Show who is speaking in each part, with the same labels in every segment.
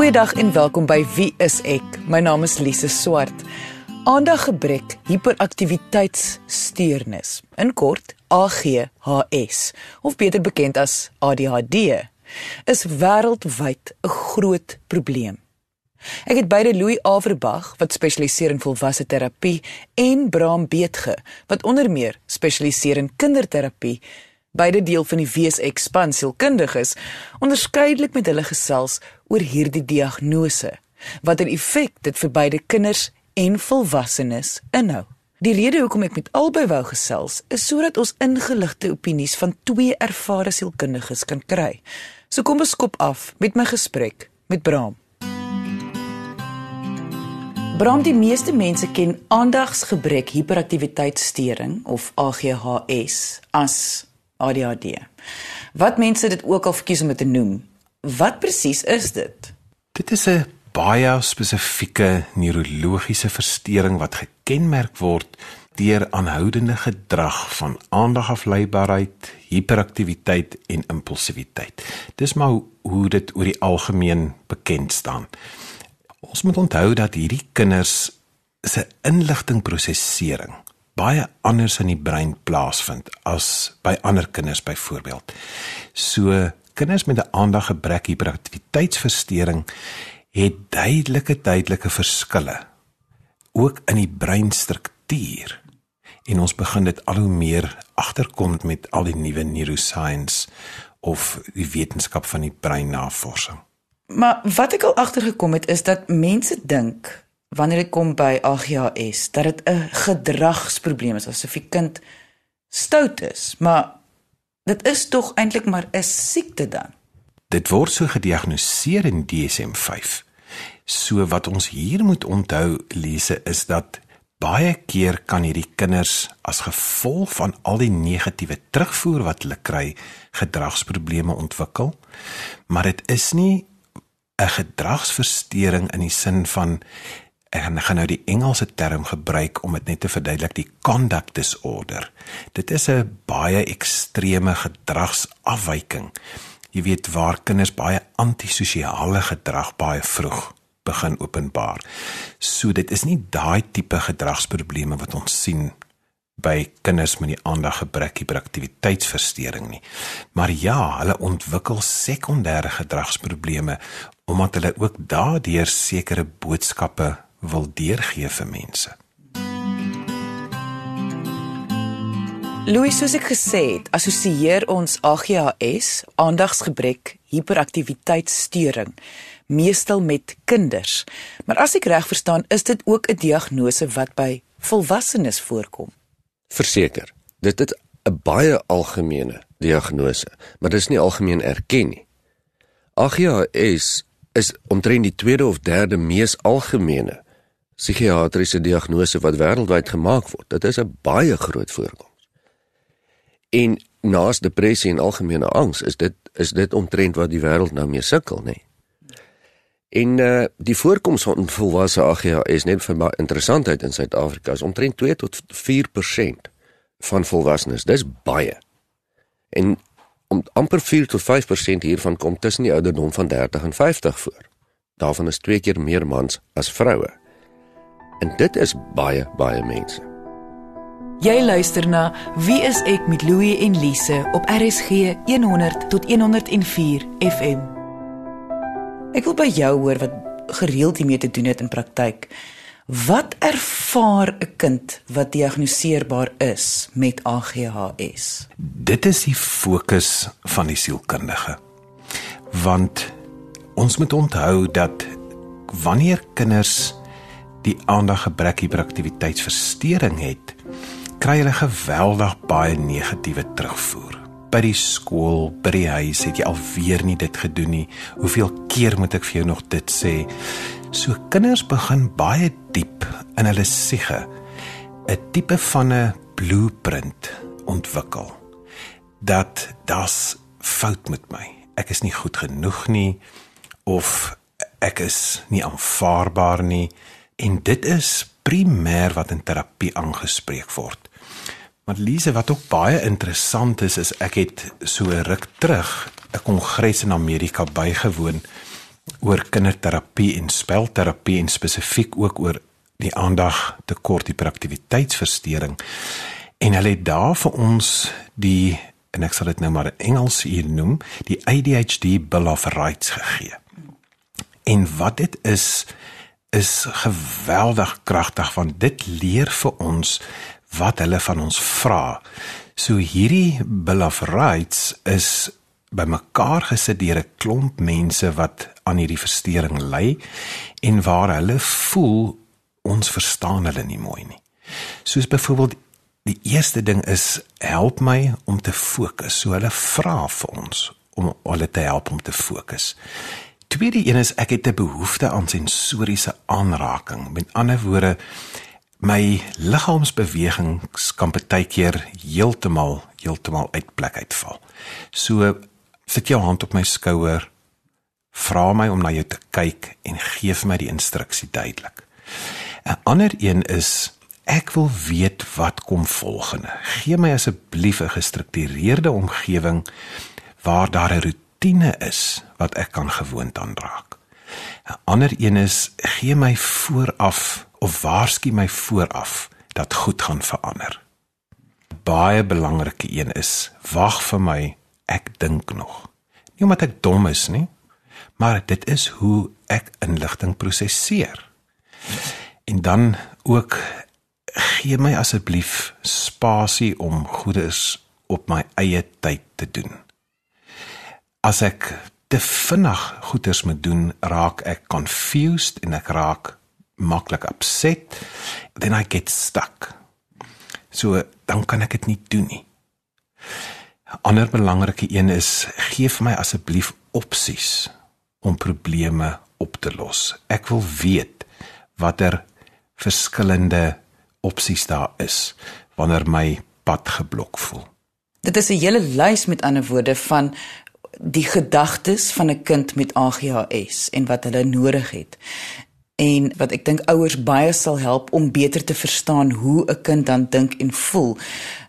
Speaker 1: Goeiedag en welkom by Wie is ek? My naam is Lise Swart. Aandaggebrek hiperaktiwiteitssteurnis, in kort AGHS, of beter bekend as ADHD, is wêreldwyd 'n groot probleem. Ek het beide Louis Averbag wat spesialiseer in volwasse terapie en Bram Beetge wat onder meer spesialiseer in kinderterapie beide deel van die WSX span sielkundiges onderskeidelik met hulle gesels oor hierdie diagnose watter effek dit vir beide kinders en volwassenes inhou. Die rede hoekom ek met albei wou gesels is sodat ons ingeligte opinies van twee ervare sielkundiges kan kry. So kom ons skop af met my gesprek met Bram. Bram, die meeste mense ken aandagsgebrek hiperaktiwiteitsstoring of AGHS as ADHD. Wat mense dit ook al verkies om dit te noem. Wat presies is dit?
Speaker 2: Dit is 'n baie spesifieke neurologiese verstoring wat gekenmerk word deur aanhoudende gedrag van aandagafleibaarheid, hiperaktiwiteit en impulsiwiteit. Dis maar hoe dit oor die algemeen bekend staan. Ons moet onthou dat hierdie kinders se inligtingprosesering baie anders in die brein plaasvind as by ander kinders byvoorbeeld. So kinders met 'n aandaggebrek hiperaktiwiteitsversteuring het duidelike duidelike verskille ook in die breinstruktuur. En ons begin dit al hoe meer agterkom met al die nuwe neuroscience of die wetenskap van die breinnavorsing.
Speaker 1: Maar wat ek al agtergekom het is dat mense dink wanneer dit kom by AGHS dat dit 'n gedragsprobleem is asof die kind stout is, maar dit is tog eintlik maar 'n siekte dan.
Speaker 2: Dit word so gediagnoseer in DSM-5. So wat ons hier moet onthou lese is dat baie keer kan hierdie kinders as gevolg van al die negatiewe terugvoer wat hulle kry, gedragsprobleme ontwikkel. Maar dit is nie 'n gedragsversteuring in die sin van en ek gaan nou die Engelse term gebruik om dit net te verduidelik die conduct disorder. Dit is 'n baie ekstreme gedragsafwyking jy weet waar kinders baie antisosiale gedrag baie vroeg begin openbaar. So dit is nie daai tipe gedragsprobleme wat ons sien by kinders met die aandaggebrek hiperaktiwiteitsversteuring nie. Maar ja, hulle ontwikkel sekondêre gedragsprobleme omdat hulle ook daardeur sekere boodskappe wil deurgee vir mense.
Speaker 1: Louis, soos ek gesê het, assosieer ons AGHS, aandagsgebrek, hiperaktiwiteitsstoring, meestal met kinders. Maar as ek reg verstaan, is dit ook 'n diagnose wat by volwassenes voorkom.
Speaker 3: Verseker, dit is 'n baie algemene diagnose, maar dit is nie algemeen erken nie. AGHS is omtrent die tweede of derde mees algemene psigiatriese diagnose wat wêreldwyd gemaak word. Dit is 'n baie groot voorkoms. En naas depressie en algemene angs is dit is dit omtrent wat die wêreld nou mee sukkel, nê. En uh die voorkoms van volwasse AGHS net vir baie interessantheid in Suid-Afrika is omtrent 2 tot 4% van volwassenes. Dis baie. En om amper 4 tot 5% hiervan kom tussen die ouderdom van 30 en 50 voor. Daarvan is twee keer meer mans as vroue. En dit is baie baie mense.
Speaker 1: Jy luister na Wie is ek met Louie en Lise op RSG 100 tot 104 FM. Ek wil by jou hoor wat gereeld hiermee te doen het in praktyk. Wat ervaar 'n kind wat diagnoseerbaar is met AGHS?
Speaker 2: Dit is die fokus van die sielkundige. Want ons moet onthou dat wanneer kinders die aandaggebrek hiperaktiwiteitsversteuring het, kry hulle geweldig baie negatiewe terugvoer. By die skool, by die huis het jy alweer nie dit gedoen nie. Hoeveel keer moet ek vir jou nog dit sê? So kinders begin baie diep in hulle siege 'n tipe van 'n blueprint ontwikkel. Dat das fout met my. Ek is nie goed genoeg nie of ek is nie aanvaarbaar nie en dit is primêr wat in terapie aangespreek word. Maar Lise, wat ook baie interessant is, is ek het so ruk terug 'n kongres in Amerika bygewoon oor kinderterapie en spelterapie en spesifiek ook oor die aandag tekort hiperaktiwiteitsversteuring. En hulle het daar vir ons die en ek sal dit nou maar in Engels hier noem, die ADHD Bill of Rights gegee. En wat dit is is geweldig kragtig want dit leer vir ons wat hulle van ons vra. So hierdie Bill of Rights is bymekaar gesit deur 'n klomp mense wat aan hierdie verstoring ly en waar hulle voel ons verstaan hulle nie mooi nie. Soos byvoorbeeld die eerste ding is help my om te fokus. So hulle vra vir ons om hulle te help om te fokus. Tweede een is ek het 'n behoefte aan sensoriese aanraking. Met ander woorde my liggaamsbewegings kan baie keer heeltemal heeltemal uit plek uitval. So sit jou hand op my skouer, vra my om na jou te kyk en gee vir my die instruksie duidelik. 'n Ander een is ek wil weet wat kom volgende. Gee my asseblief 'n gestruktureerde omgewing waar daar 'n roetine is wat ek kan gewoond aan raak. 'n Ander een is gee my vooraf of waarsku my vooraf dat goed gaan verander. Baie belangrike een is wag vir my ek dink nog. Nie omdat ek dom is nie, maar dit is hoe ek inligting prosesseer. En dan ook gee my asseblief spasie om goedes op my eie tyd te doen. As ek te vinnig goeders moet doen, raak ek confused en ek raak maklik upset, then I get stuck. So dan kan ek dit nie doen nie. 'n Ander belangrike een is gee vir my asseblief opsies om probleme op te los. Ek wil weet watter verskillende opsies daar is wanneer my pad geblok voel.
Speaker 1: Dit is 'n hele lys met ander woorde van die gedagtes van 'n kind met AGHS en wat hulle nodig het. En wat ek dink ouers baie sal help om beter te verstaan hoe 'n kind dan dink en voel.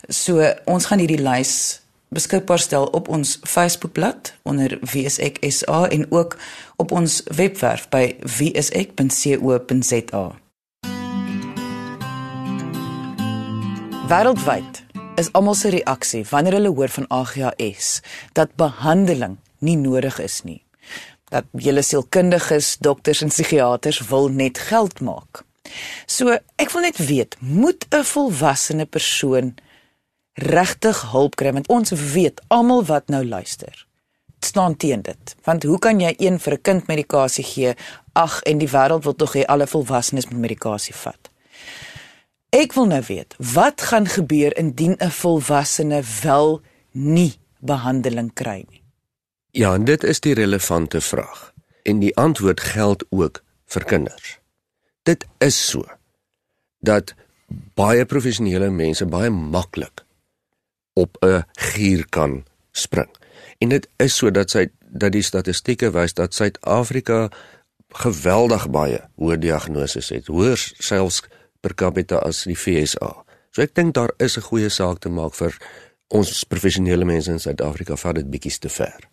Speaker 1: So ons gaan hierdie lys beskikbaar stel op ons Facebookblad onder wieisek.sa en ook op ons webwerf by wieisek.co.za. Wêreldwyd is almal se reaksie wanneer hulle hoor van AGHS dat behandeling nie nodig is nie. Dat julle sielkundiges, dokters en psigiaters wil net geld maak. So, ek wil net weet, moet 'n volwasse persoon regtig hulp kry want ons weet almal wat nou luister staan teen dit. Want hoe kan jy een vir 'n kind medikasie gee? Ag, en die wêreld wil tog hê alle volwassenes moet medikasie vat. Ek wil nou weet, wat gaan gebeur indien 'n volwassene wel nie behandeling kry nie?
Speaker 3: Ja, en dit is die relevante vraag. En die antwoord geld ook vir kinders. Dit is so dat baie professionele mense baie maklik op 'n gier kan spring. En dit is so dat sy dat die statistieke wys dat Suid-Afrika geweldig baie hoë diagnoses het, hoër selfs per capita as die FSA. So ek dink daar is 'n goeie saak te maak vir ons professionele mense in Suid-Afrika vat dit bietjie te ver.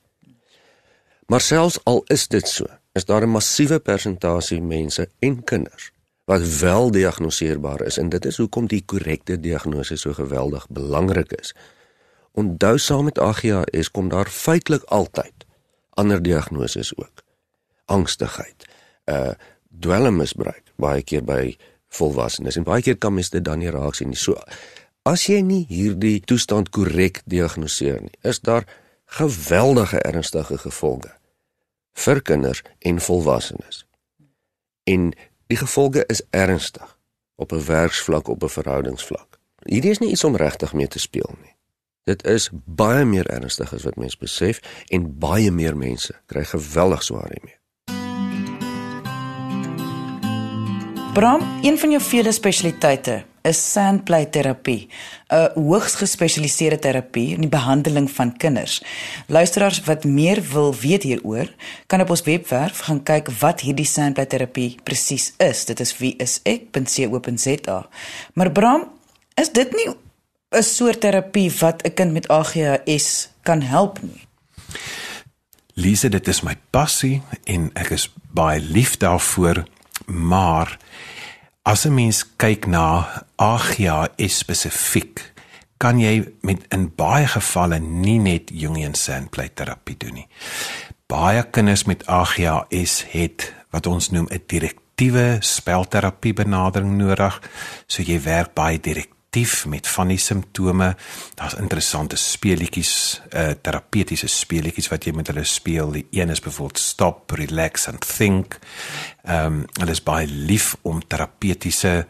Speaker 3: Maar selfs al is dit so, is daar 'n massiewe persentasie mense en kinders wat wel diagnoseerbaar is en dit is hoekom die korrekte diagnose so geweldig belangrik is. Onthou saam met AGHS kom daar feitelik altyd ander diagnoses ook. Angstigheid, uh dwelmmisbruik baie keer by volwassenes en baie keer kan mens dit dan nie raak sien nie. So as jy nie hierdie toestand korrek diagnoseer nie, is daar geweldige ernstige gevolge vir kinders en volwassenes. En die gevolge is ernstig op 'n werksvlak op 'n verhoudingsvlak. Hierdie is nie iets om regtig mee te speel nie. Dit is baie meer ernstig as wat mense besef en baie meer mense kry geweldig swaar hiermee.
Speaker 1: Bram, een van jou vele spesialiteite is sandplay terapie, 'n hoogs gespesialiseerde terapie in die behandeling van kinders. Luisteraars wat meer wil weet hieroor, kan op ons webwerf gaan kyk wat hierdie sandplay terapie presies is. Dit is wieisek.co.za. Maar Bram, is dit nie 'n soort terapie wat 'n kind met AGHS kan help nie?
Speaker 2: Lise, dit is my passie en ek is baie lief daarvoor, maar as 'n mens kyk na AGHS spesifiek, kan jy met in baie gevalle nie net Jungian sandplate terapie doen nie. Baie kinders met AGHS het wat ons noem 'n direktiewe spelterapie benadering nodig. So jy werk baie direk aktief met van die simptome. Daar's interessante speletjies, uh terapeutiese speletjies wat jy met hulle speel. Die een is byvoorbeeld stop, relax and think. Ehm um, hulle is baie lief om terapeutiese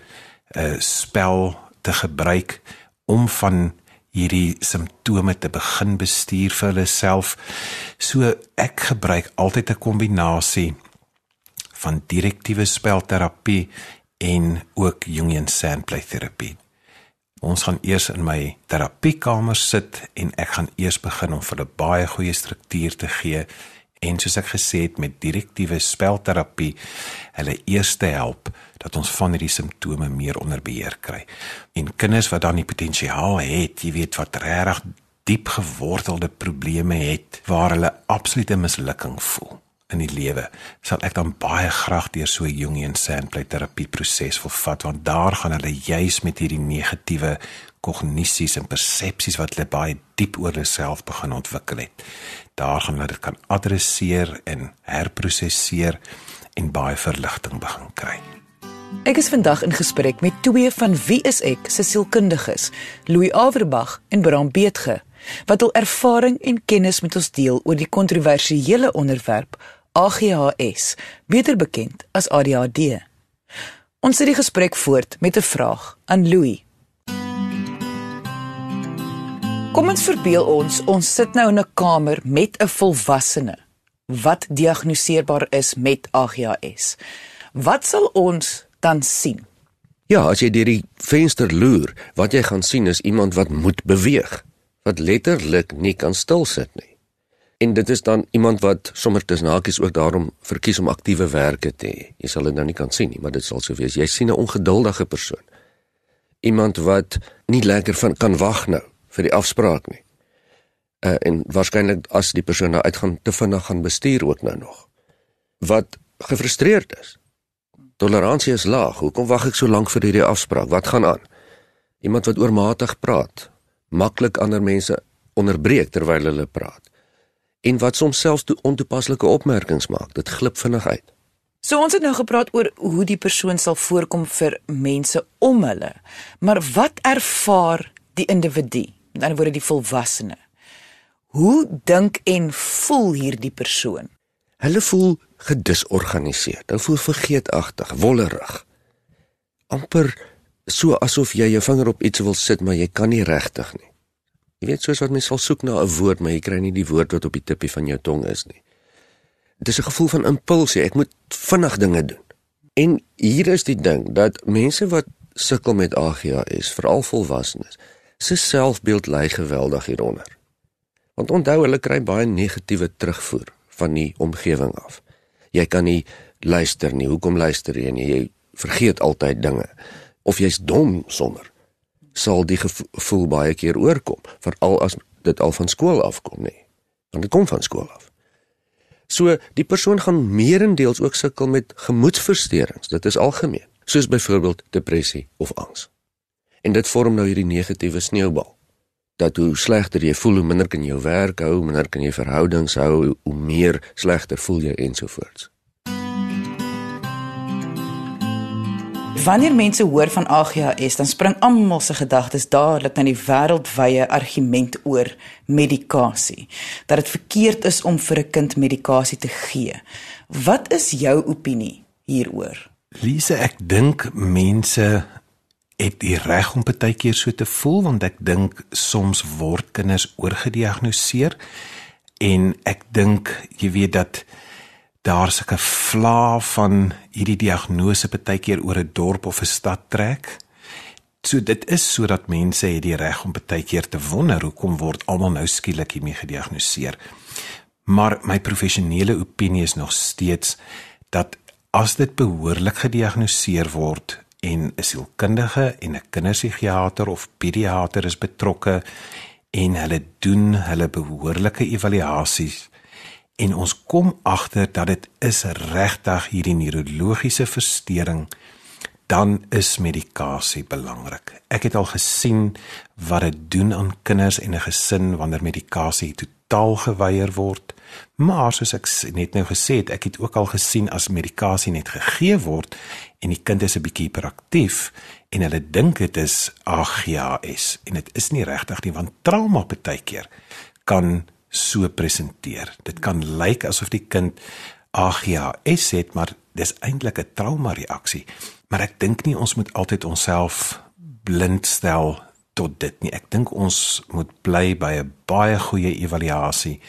Speaker 2: uh spel te gebruik om van hierdie simptome te begin bestuur vir hulle self. So ek gebruik altyd 'n kombinasie van direktiewe spelterapie en ook Jungian sandplay terapie. Ons gaan eers in my terapiekamer sit en ek gaan eers begin om vir hulle baie goeie struktuur te gee en soos ek gesê het met direktiewe spelterapie hulle eers te help dat ons van hierdie simptome meer onder beheer kry. En kinders wat dan die potensiaal het, jy weet wat regtig diep gewortelde probleme het waar hulle absolute mislukking voel in die lewe sal ek dan baie graag deur so 'n Jungian sandplay terapie proses wil vat want daar gaan hulle juis met hierdie negatiewe kognisies en persepsies wat hulle baie diep oor hulle self begin ontwikkel het. Daar gaan hulle dit kan adresseer en herprosesseer en baie verligting begin kry.
Speaker 1: Ek is vandag in gesprek met twee van wie is ek se sielkundiges, Louis Averbag en Bram Beetge, wat hul ervaring en kennis met ons deel oor die kontroversiële onderwerp AGHS, beter bekend as ADHD. Ons sit die gesprek voort met 'n vraag aan Louis. Kom ons verbeel ons ons sit nou in 'n kamer met 'n volwassene wat diagnoseerbaar is met AGHS. Wat sal ons dan sien?
Speaker 3: Ja, as jy deur die venster loer, wat jy gaan sien is iemand wat moet beweeg, wat letterlik nie kan stil sit nie. En dit is dan iemand wat sommer tussen hakies ook daarom verkies om aktiewe werke te hê. Jy sal dit nou nie kan sien nie, maar dit sal so wees. Jy sien 'n ongeduldige persoon. Iemand wat nie lekker van kan wag nou vir die afspraak nie. Uh, en waarskynlik as die persoon nou uitgaan te vinnig gaan bestuur ook nou nog. Wat gefrustreerd is. Toleransie is laag. Hoekom wag ek so lank vir hierdie afspraak? Wat gaan aan? Iemand wat oormatig praat, maklik ander mense onderbreek terwyl hulle praat en wat soms selfs toe ontoepaslike opmerkings maak. Dit glip vinnig uit.
Speaker 1: So ons het nou gepraat oor hoe die persoon sal voorkom vir mense om hulle. Maar wat ervaar die individu? Met ander woorde die volwassene. Hoe dink en voel hierdie persoon?
Speaker 3: Hulle voel gedisorganiseerd. Hulle voel vergeetachtig, wollerig. amper so asof jy jou vinger op iets wil sit maar jy kan nie regtig nie. Jy weet soos wat mens sal soek na 'n woord, maar jy kry nie die woord wat op die tippie van jou tong is nie. Dit is 'n gevoel van impulsie. Ek moet vinnig dinge doen. En hier is die ding dat mense wat sukkel met AGHS, veral volwassenes, se selfbeeld lê geweldig hieronder. Want onthou hulle kry baie negatiewe terugvoer van die omgewing af. Jy kan nie luister nie. Hoekom luister jy nie? Jy vergeet altyd dinge. Of jy's dom sonder sal die gevoel baie keer oorkom, veral as dit al van skool af kom, nê. Want dit kom van skool af. So die persoon gaan meerendeels ook sukkel met gemoedversteurings. Dit is algemeen, soos byvoorbeeld depressie of angs. En dit vorm nou hierdie negatiewe sneeubal. Dat hoe slegter jy voel, hoe minder kan jy jou werk hou, minder kan jy verhoudings hou, hoe meer slegter voel jy ensovoorts.
Speaker 1: Wanneer mense hoor van AGHS, dan spring almal se gedagtes dadelik na die wêreldwye argument oor medikasie. Dat dit verkeerd is om vir 'n kind medikasie te gee. Wat is jou opinie hieroor?
Speaker 2: Lise, ek dink mense het die reg om baie keer so te voel want ek dink soms word kinders oorgediagnoseer en ek dink jy weet dat daar sulke vla van hierdie diagnose baie keer oor 'n dorp of 'n stad trek. So dit is sodat mense het die reg om baie keer te wonder hoekom word almal nou skielik hiermee gediagnoseer. Maar my professionele opinie is nog steeds dat as dit behoorlik gediagnoseer word en 'n sielkundige en 'n kinderpsigiater of pediater is betrokke en hulle doen hulle behoorlike evaluasies en ons kom agter dat dit is regtig hierdie neurologiese verstoring dan is medikasie belangrik. Ek het al gesien wat dit doen aan kinders en 'n gesin wanneer medikasie totaal geweier word. Maar soos ek net nou gesê het, ek het ook al gesien as medikasie net gegee word en die kind is 'n bietjie hiperaktief en hulle dink dit is AGHS en dit is nie regtig nie want trauma baie keer kan so presenteer. Dit kan lyk asof die kind AGHS het, maar dis eintlik 'n trauma reaksie. Maar ek dink nie ons moet altyd onsself blind stel tot dit nie. Ek dink ons moet bly by 'n baie goeie evaluasie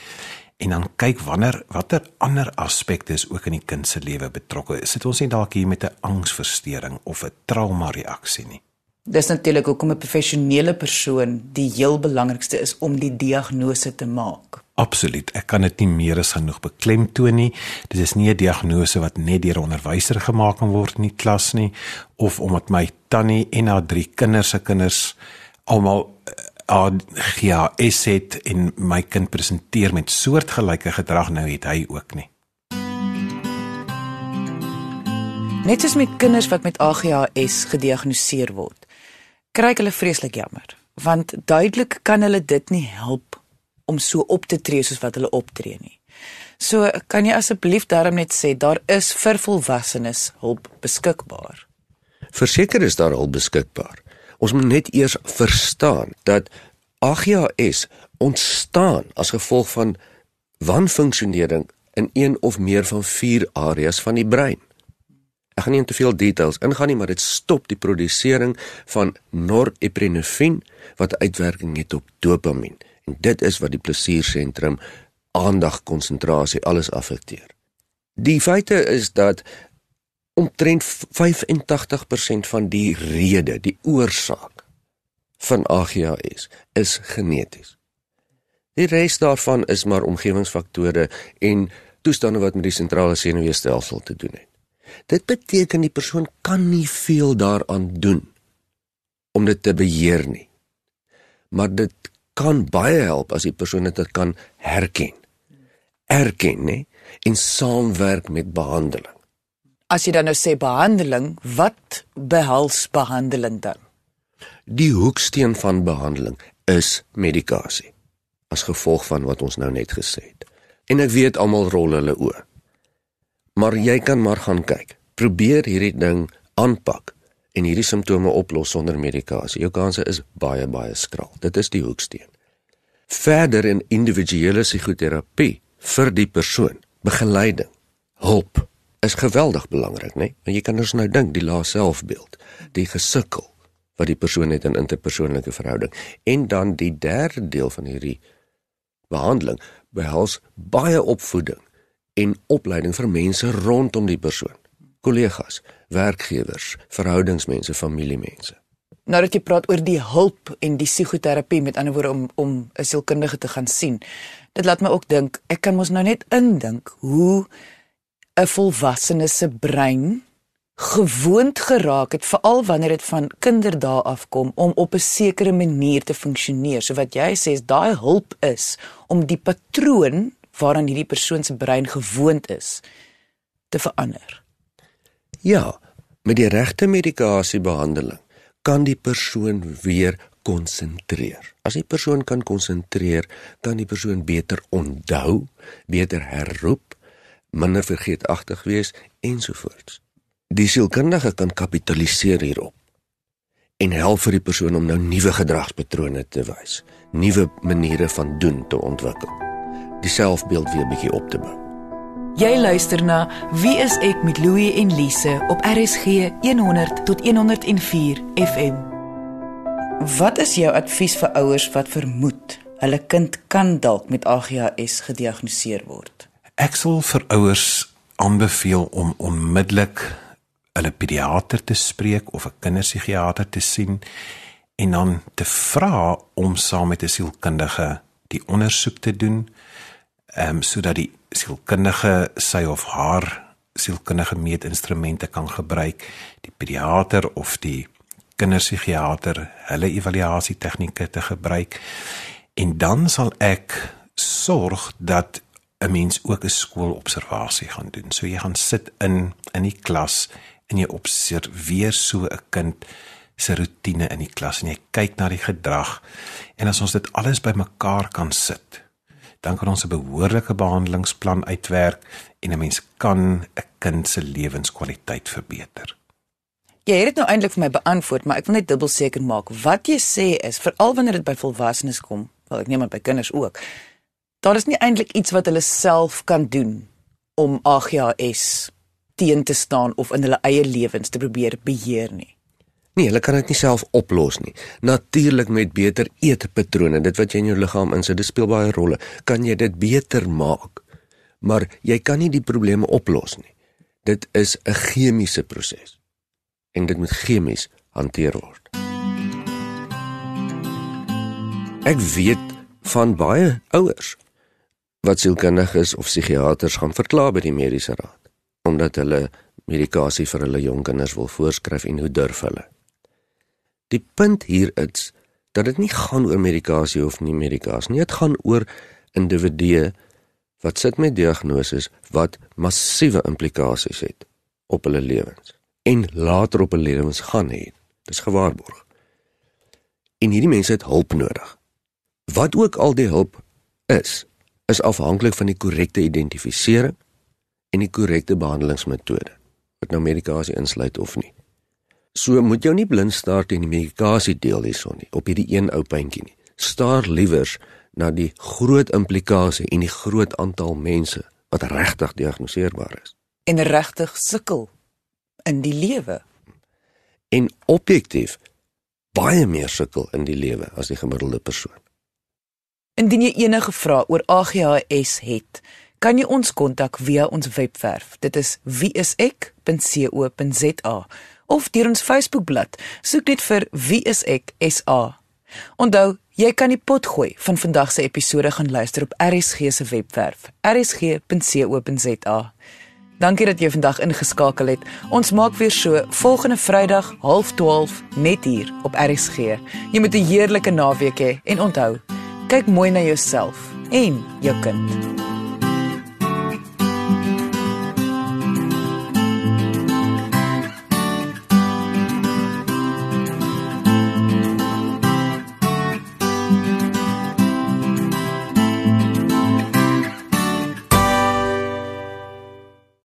Speaker 2: en dan kyk wanneer watter ander aspekte is ook in die kind se lewe betrokke. Sit ons nie dalk hier met 'n angsversteuring of 'n trauma reaksie nie.
Speaker 1: Dis natuurlik hoekom 'n professionele persoon die heel belangrikste is om die diagnose te maak.
Speaker 2: Absoluut. Ek kan dit nie meer as genoeg beklemtoon nie. Dit is nie 'n diagnose wat net deur 'n onderwyser gemaak kan word in die klas nie of omdat my tannie en haar drie kinders se kinders almal ADHS het en my kind presenteer met soortgelyke gedrag nou het hy ook nie.
Speaker 1: Net soos met kinders wat met ADHS gediagnoseer word, kry hulle vreeslik jammer, want duidelik kan hulle dit nie help om so op te tree soos wat hulle optree nie. So kan jy asseblief daarom net sê daar is vir volwassenes hulp beskikbaar.
Speaker 3: Verseker is daar hulp beskikbaar. Ons moet net eers verstaan dat AGHS ontstaan as gevolg van wanfunksionering in een of meer van vier areas van die brein. Ek gaan nie in te veel details ingaan nie, maar dit stop die produsering van norepinefrine wat uitwerking het op dopamien en dit is wat die plesiersentrum aandag, konsentrasie alles affekteer. Die feite is dat omtrent 85% van die rede, die oorsaak van AGHS is geneties. Die res daarvan is maar omgewingsfaktore en toestande wat met die sentrale senuweestelsel te doen het. Dit beteken die persoon kan nie veel daaraan doen om dit te beheer nie. Maar dit kan baie help as die persoon dit kan herken. Erken, nê, en saamwerk met behandeling.
Speaker 1: As jy dan nou sê behandeling, wat behels behandeling dan?
Speaker 3: Die hoeksteen van behandeling is medikasie as gevolg van wat ons nou net gesê het. En ek weet almal rol hulle oë. Maar jy kan maar gaan kyk. Probeer hierdie ding aanpak en hierdie simptome oplos sonder medikasie. Jou kanse is baie baie skraal. Dit is die hoeksteen. Verder in individuele psigoterapie vir die persoon, begeleiding, hulp is geweldig belangrik, né? Nee? Want jy kan ons nou dink die lae selfbeeld, die gesukkel wat die persoon het in interpersoonlike verhouding en dan die derde deel van hierdie behandeling behels baie opvoeding en opleiding vir mense rondom die persoon, kollegas, werkgewers, verhoudingsmense, familiemense.
Speaker 1: Nou dat jy praat oor die hulp en die psigoterapie met ander woorde om om 'n sielkundige te gaan sien. Dit laat my ook dink, ek kan mos nou net indink hoe 'n volwassene se brein gewoond geraak het veral wanneer dit van kinderdae afkom om op 'n sekere manier te funksioneer. So wat jy sê is daai hulp is om die patroon waaraan hierdie persoon se brein gewoond is te verander.
Speaker 3: Ja, met die regte medikasiebehandeling kan die persoon weer konsentreer. As die persoon kan konsentreer, kan die persoon beter onthou, beter herroep, minder vergeetachtig wees ensovoorts. Die sielkundige kan kapitaliseer hierop en help vir die persoon om nou nuwe gedragspatrone te wys, nuwe maniere van doen te ontwikkel. Die selfbeeld weer bietjie op te bou.
Speaker 1: Jy luister na Wie is ek met Louie en Lise op RSG 100 tot 104 FM. Wat is jou advies vir ouers wat vermoed hulle kind kan dalk met AGHS gediagnoseer word?
Speaker 2: Ek sal vir ouers aanbeveel om onmiddellik hulle pediater te spreek of 'n kinderpsigiater te sien en dan te vra om saam met 'n sielkundige die ondersoek te doen ehm um, sodat die sielkundige sy of haar sielkundige meetinstrumente kan gebruik die pediater of die kinderpsigiater hulle evaluasie tegnieke te gebruik en dan sal ek sorg dat 'n mens ook 'n skoolobservasie gaan doen. So jy gaan sit in in die klas en jy observeer so 'n kind se rotine in die klas en jy kyk na die gedrag en as ons dit alles bymekaar kan sit dan kan ons 'n behoorlike behandelingsplan uitwerk en 'n mens kan 'n kind se lewenskwaliteit verbeter.
Speaker 1: Jy het dit nou eintlik vir my beantwoord, maar ek wil net dubbel seker maak. Wat jy sê is veral wanneer dit by volwassenes kom, wel ek neem aan by kinders ook. Daar is nie eintlik iets wat hulle self kan doen om AGHS teen te staan of in hulle eie lewens te probeer beheer nie.
Speaker 3: Nee, hulle kan dit nie self oplos nie. Natuurlik met beter eetpatrone, dit wat jy in jou liggaam insit, dit speel baie rolle. Kan jy dit beter maak? Maar jy kan nie die probleme oplos nie. Dit is 'n chemiese proses. En dit moet chemies hanteer word. Ek weet van baie ouers wat sielkundig is of psigiaters gaan verklaar by die mediese raad omdat hulle medikasie vir hulle jong kinders wil voorskryf en hoe durf hulle? Die punt hier is dat dit nie gaan oor medikasie of nie medikasie nie. Dit gaan oor individue wat sit met diagnoses wat massiewe implikasies het op hulle lewens en later op hulle lewens gaan hê. Dis gewaarborg. En hierdie mense het hulp nodig. Wat ook al die hulp is, is afhanklik van die korrekte identifisering en die korrekte behandelingsmetode. Wat nou medikasie insluit of nie. So moet jou nie blind staar teen die medikasie deel hierson nie, op hierdie een ou puntjie nie. Staar liewers na die groot implikasie en die groot aantal mense wat regtig diagnoseerbaar is
Speaker 1: en regtig sukkel in die lewe.
Speaker 3: En objektief baie meer sukkel in die lewe as die gemiddelde persoon.
Speaker 1: Indien jy enige vrae oor AGHS het, kan jy ons kontak via ons webwerf. Dit is wieisek.co.za of deur ons Facebookblad. Soek net vir Wie is ek SA. Onthou, jy kan die pot gooi van vandag se episode gaan luister op RSG se webwerf, rsg.co.za. Dankie dat jy vandag ingeskakel het. Ons maak weer so volgende Vrydag 12:30 net hier op RSG. Jy moet 'n heerlike naweek hê he, en onthou, kyk mooi na jouself en jou kind.